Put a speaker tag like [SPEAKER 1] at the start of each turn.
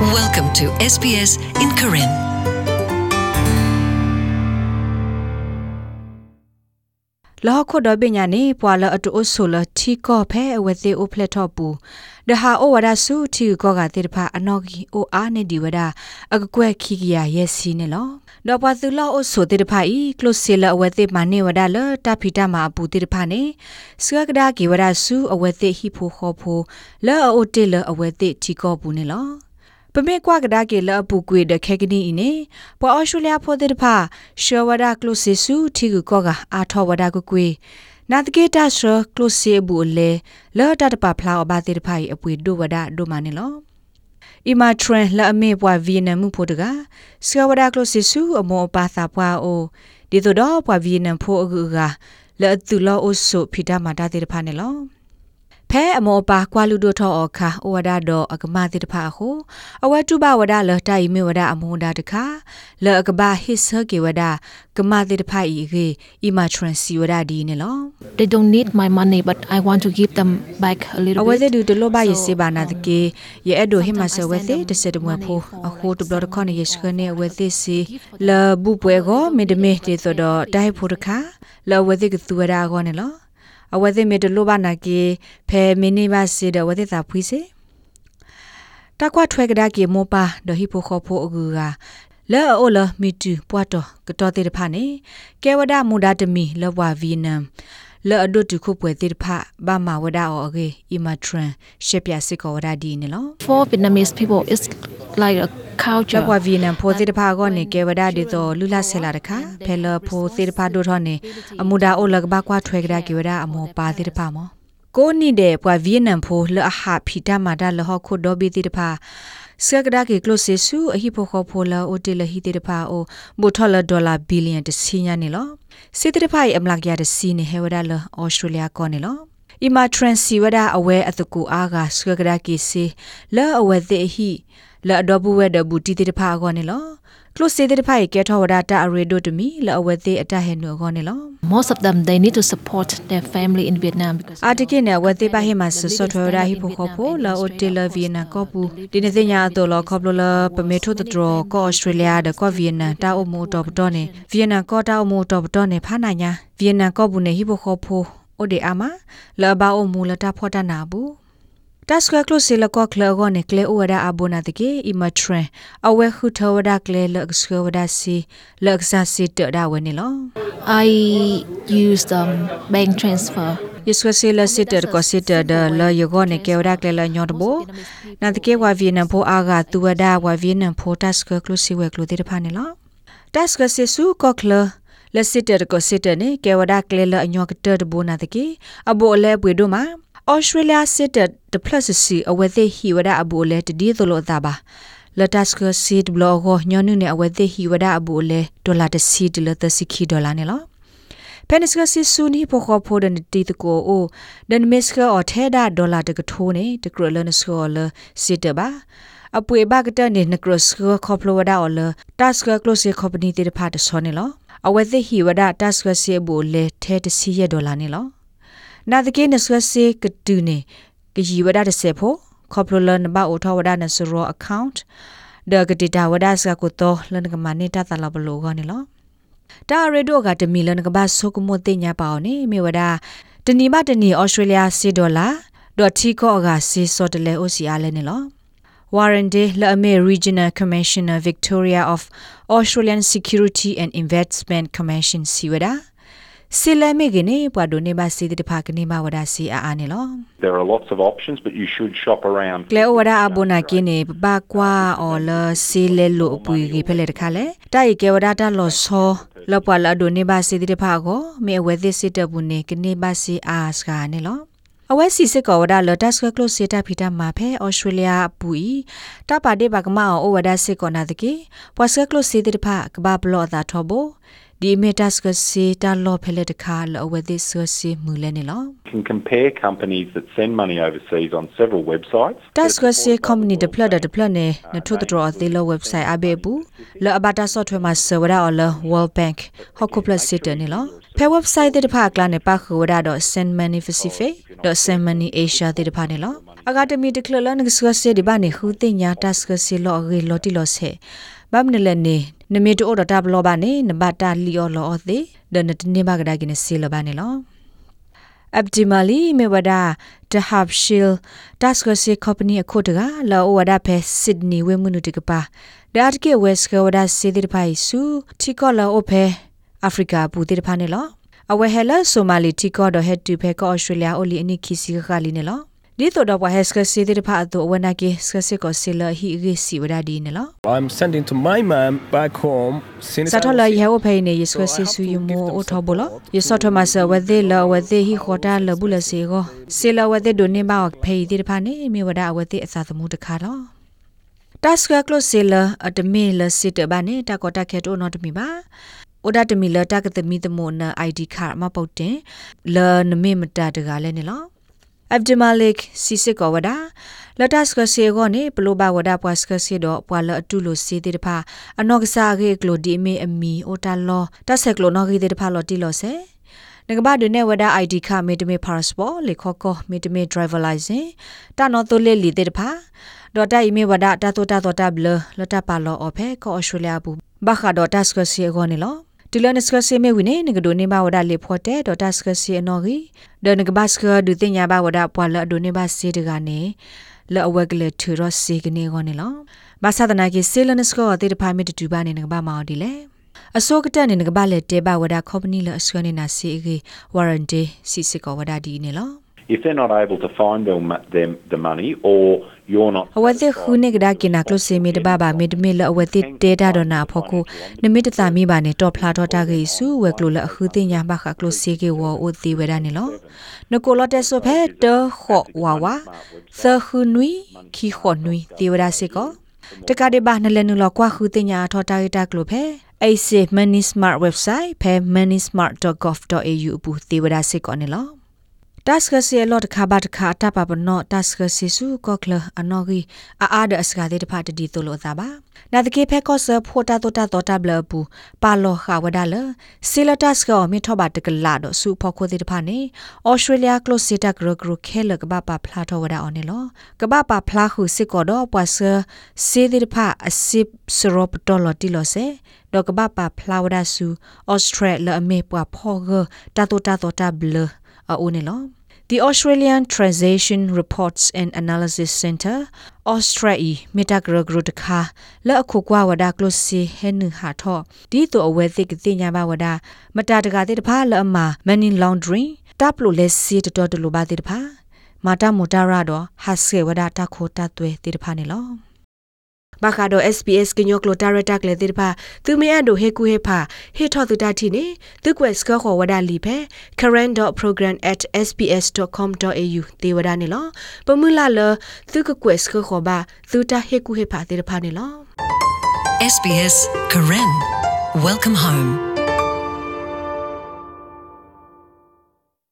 [SPEAKER 1] Welcome to SBS in Karen.
[SPEAKER 2] လောခုဒဘညာနေပွာလအတူအဆိုလတီကောဖဲအဝဲသေးအိုဖလက်တော့ပူဒဟာအိုဝဒါဆူတီကောကတိတဖာအနော်ဂီအိုအာနေဒီဝဒါအကကွဲခိကရရဲ့စီနေလောဒေါ်ပသူလောအိုဆိုတိတဖာဤကလုစီလအဝဲသေးမနေဝဒါလတဖီတမအပူတိတဖာနေစကကဒါကီဝဒါဆူအဝဲသေးဟီဖိုခေါ်ဖိုလောအိုတေလအဝဲသေးတီကောပူနေလောပ မေကွာကဒါကေလအပူကွေဒခဲကနီအင်းနေပေါ်အော်စတြေးလျဖိုတဲ့တဖာရှောဝဒါကလုစီဆူတီကူကောကအာထောဝဒါကကွေနာတကေတာရှောကလုစီဘူးလေလောတတပဖလာအဘာတဲ့တဖာအပွေဒိုဝဒါဒိုမနီလောအီမာထရန်လာအမေပွားဗီယက်နမ်မှုဖို့တကစကဝဒါကလုစီဆူအမောပါသာပွားအိုဒီတော့ပွားဗီယက်နမ်ဖို့အကူကလဲတူလောအိုဆုဖီတာမာတာတဲ့တဖာနေလော ဖဲအမောပါကွာလူတို့ထောအခါဩဝဒတော့အကမတိတဖာဟုအဝတုဘဝဒလတိုင်မေဝဒအမုန်ဒါတခါလောအကဘာဟစ်ဆကေဝဒကမတိတဖာဤကေအီမာထရန်စီဝဒဒီနေလော
[SPEAKER 3] they don't need my money but i want to give them back a little
[SPEAKER 2] အဝဲ
[SPEAKER 3] bit
[SPEAKER 2] တဲ့ဒူတလောဘရစေဘာနာတကေရဲ့အဒိုဟိမဆဝဲတဲ့တစတမွေဖိုအခုတဘလခေါနေရစခနေဝဲတဲ့စီလဘူပွဲကိုမေဒမေတေသောတော့တိုင်ဖို့တခါလောဝဲတဲ့ကသူဝဒကောနေလော အဝဲသိမေတလိုဘာနာကေဖဲမင်းနေပါစေတဲ့ဝဲသိတာဖွီးစေတကွာထွဲကဒါကေမောပါဒဟိဖိုခေါဖိုအကူကလဲအိုလမီတူပွားတော့ကတော်တေတဖာနေကဲဝဒမူဒါတမီလဘဝဗီနမ် လဲအဒုတ်တခုပွဲတေတဖာဘာမဝဒါအော်ကေအီမထရန်ရှက်ပြစစ်ကောဝဒါဒီနေလော
[SPEAKER 3] for vietnamese people it's like a
[SPEAKER 2] ကျ
[SPEAKER 3] culture
[SPEAKER 2] ပွားဗီနမ်ဖိုတေတဖာကောနေကေဝဒါဒီတော့လူလာဆဲလာတခါဖဲလဖိုတေတဖာဒိုထောနေအမူဒါအိုလကဘာကွာထွဲကဒါကေဝဒါအမောပါတေတဖာမောကိုနိတဲ့ပွားဗီနမ်ဖိုလအဟာဖီတာမာဒါလဟခုဒိုဘီတေတဖာ စကဒါကေကလိုဆေဆူအဟိဖိုခေါဖိုလာအိုတေလဟီတေတဖာအိုဘိုထလဒေါ်လာဘီလီယံတစီညာနေလောစေတေတဖာအမလာကရတစီနေဟဲဝဒါလအော်စတြေးလျကောနေလောအီမာထရန်စီဝဒါအဝဲအတကူအားကစကဒါကေစီလောအဝဲသေဟိလာအဒဘူဝဲဒဘူတီတေတဖာကောနေလောကလိုစေတေတဖာကဲထောဝဒါတာအရေဒိုတမီလာအဝဲသေအတဟဲနိုကောနေလော
[SPEAKER 3] most of them they need to support their family in vietnam because
[SPEAKER 2] အာတကိနေဝဲသေးပါဟိမဆဆော့ထွဲရာဟိဖိုခေါဖိုလာအိုတေလဗီယနာကောပူဒီနေသိညာတော့လောခေါပလိုလာပမေထိုတတရောကောဩစတြေးလျဒကောဗီယနာတာအမိုတော့ပတော့နေဗီယနာကောတာအမိုတော့ပတော့နေဖာနာညာဗီယနာကော တာဖော်တနာဘူးတက်စကကလစီလကောကလဂောနေကလေအိုဝဒါအဘနာတကေအီမထရအဝဲခုထဝဒါကလေလက်စကဝဒါစီလက်ဆာစီတဒါဝနေလော
[SPEAKER 3] i use them bank transfer
[SPEAKER 2] ယစကစီလစစ်တကောစစ်တဒလယောဂနေကေဝဒါကလေလညောတဘောနာတကေဝါဗီနံဖိုအာဂါတူဝဒါဝါဗီနံဖိုတက်စကကလစီဝဲကလိုတေတဖာနေလောတက်စကစီဆူကောကလလက်စစ်တကောစစ်တနေကေဝဒါကလေလညောကတဒဘောနာတကေအဘောလဲပွေတို့မှာ Australia sit at the plus si awethe hi wada abu le tdi tholo ta ba latas ko sit blog ho nyonu ne awethe hi wada abu le dollar de si de la sikhi dollar ne lo peniska si suni po kho pho de ti to ko o den miska o the da dollar de ko tho ne de kro le ne so le sit de ba အပွေဘကတနေနကရစကခေါပလိုဝဒါအော်လတက်စကကလိုစီကော်ပနီတေဖာတဆောနေလောအဝဲသိဟီဝဒါတက်စကစီဘူလေထဲတစီရဒေါ်လာနေလော နာတကေနဆွစေကတူနေကကြီးဝဒတဆေဖို့ခေါပလိုလန်ဘာအိုထဝဒနစရောအကောင့်ဒဂတိတာဝဒစကုတောလန်ကမနေတာတလဘလောကနေလောတာရီဒိုကတမီလန်ကဘာဆုကမတိညာပါအောင်နေမေဝဒတနီမတနီဩစတြေးလျစီဒေါ်လာဒေါ်တီကောကစီစောတလေအိုစီအားလဲနေလော Warren Day, La Ame Regional Commissioner Victoria of Australian Security and Investment Commission Siwada. စီလမေကနေပွာဒိုနေပါစီတဖာကနေမဝဒါစီအာအာနေလော
[SPEAKER 4] There are lots of options, but you should shop around.
[SPEAKER 2] ကလေဝဒါအဘနာကင်းနေပပကွာအော်လစီလေလိုအပူကြီးဖဲလေတခါလေတိုက်ကဲဝဒါတာလောဆောလပွာလာဒိုနေပါစီတဖာကိုမေဝဲသစ်စစ်တဘူးနေကနေပါစီအာစကနေလောအဝဲစီစစ်ကောဝဒါလတ်စကကလိုစီတာဖီတာမာဖဲဩစတြေးလျပူီတပါဒေဘကမအောဝဒါစစ်ကောနာတကေပွာစကကလိုစီတဖာကဘာဘလောသာထောဘ ဒီမီတာစကစီတာလောဖဲလေတခါလောဝဲသစ်ဆစီမူလဲနေလော
[SPEAKER 4] You can compare companies that send money overseas on several websites.
[SPEAKER 2] Das ko se company de plot de plot ne na thu tro a lo website abe bu lo abata software ma server or lo world bank hokku plus sit ne lo phe website de pha kla ne pa khu da do send money pacific do send money asia de pha ne lo အဂါတမီတကလလနကစကဆေဒီဘာနေခူတင်ညာ တတ်စကစီလောရီလော်တီလော်ဆေဘမ်နလနေနမီတိုဒတာဘလောဘာနေနဘတာလီယောလောအသေးဒနတနေဘာဂဒါကိနစီလဘာနေလော optimally me wada to have shield task se company akho daga la wada phe sydney we munu tig pa dat ke west ke wada se dir phai su thiko la o phe africa bu dir pha ne lo awe hela somali thiko do head to phe ko australia oli ani khisi ka li ne lo ဒီတော့တော့ဟက်စကစီတဲ့ဖာတော့ဝနာကေစကစီကိုစီလာဟီဂီစီဝဒါဒီနေလော
[SPEAKER 5] I'm sending to my mom back home since
[SPEAKER 2] စတ်ထလာယေဝဖေးနေယစကစီဆူယမိုအိုထဘလယစထမဆဝဒေလဝဒေဟီခေါတာလဘူးလစီကိုစီလဝဒေဒိုနေမောက်ဖေးတဲ့ဖာနေမြေဝဒါဝဒေအစာသမှုတခါတော့တက်စကကလစီလအတမီလစစ်တဘာနေတာကောတာခဲတိုနော်တမီပါအိုဒါတမီလတာကတမီတမိုနာ ID ကာမပုတ်တင်လနမေမတာတကလည်းနေလော Abdimalik Sisik wada latas ka se go ne plo ba wada pas ka se do pwa la atu lo se de pha anok sa ge klo di me ami o ta lo ta se klo no ge de pha lo ti lo se ငကဘာဒနေဝဒ ID ခမေတမေ passport လေခခမေတမေ driver license တာနော်တိုလေလီတဲ့ဖာဒေါ်တာအီမေဝဒတာတိုတာတိုတာဘလလတာပါလောအဖေကောဩစတြေးလျဘူးဘာခါဒေါ်တာစကစီဂောနေလော တူလနစကစီမေဝိနေငကဒိုနေဘဝဒလေဖော်တဲ့ဒေါ်တာစကစီအနော်ကြီးဒနကဘတ်စကဒူတင်ညာဘဝဒပွာလဒိုနေဘစီတကနေလောအဝက်ကလေထူရစီကနေကောနေလောဘာသာဒနာကြီးစေလနစကောအတေတဖာမီတူဘာနေငကဘာမော်ဒီလေအစောကတနေငကဘာလေတေဘဝဒကော်ပနီလအစကနေနာစီဂီဝရန်တီစီစကောဝဒဒီနေလော
[SPEAKER 4] If they're not able to find them, them the money or you're not
[SPEAKER 2] အဝတိခုနေကဒါကိနာကလစီမီတဘာဘာမီတမီလအဝတိတေတာဒနာဖို့ကိုနမီတသမီဘာနေတော့ဖလာတော့တာကေစုဝဲကလိုလအခုတင်ညာဘခကလစီကေဝအိုတီဝဲဒနေလောနကိုလတက်ဆိုဖဲတခောဝါဝါသခုနွီခီခောနွီတီဝဒါစီကောတကတဲ့ဘာနလဲနူလကွာခုတင်ညာထော်တာရတာကလိုဖဲ AC Money Smart website ဖဲ moneysmart.gov.au ဘူးတီဝဒါစီကောနေလော task se lot kha ba kha ta pa no task se su ko kla anogi a a da asga de pha ti to lo ta ba na de ke phe ko se pho ta to ta to ta bla bu pa lo kha wa da la se la task ko mi tho ba de kla do su pho ko de pha ne australia close sita gro gro khe la ka ba pa phla tho wa da on ne lo ka ba pa phla khu se ko do pa se se de pha asip srop to lo ti lo se တော့ကပပဖလာဝဒါဆူဩစတြေးလျအမေပွားဖောဂတာတိုတာတိုတာဘလ အိုနေလော The Australian Translation Reports and Analysis Center Australia Metagrogrudkha la akhokwa wada close hen ha tho di to awe thik ti nya ba wada mata daga te tpha la ma money laundering tap lo le si to to lo ba te tpha mata motara do hasse wada ta kho ta twe te tpha ne lo ဘာခါဒို SPS ကညိုကလိုတာရတက်လေတိဖာသူမေအဒိုဟေကူဟေဖာဟေထောသူတာတီနေသူကွယ်စကခေါ်ဝဒါလီဖဲ current.program@sps.com.au တေဝဒါနေလောပမူလာလသူကကွယ်စကခေါ်ဘာသူတာဟေကူဟေဖာတေတဖာနေလော
[SPEAKER 1] SBS Karen. Welcome home.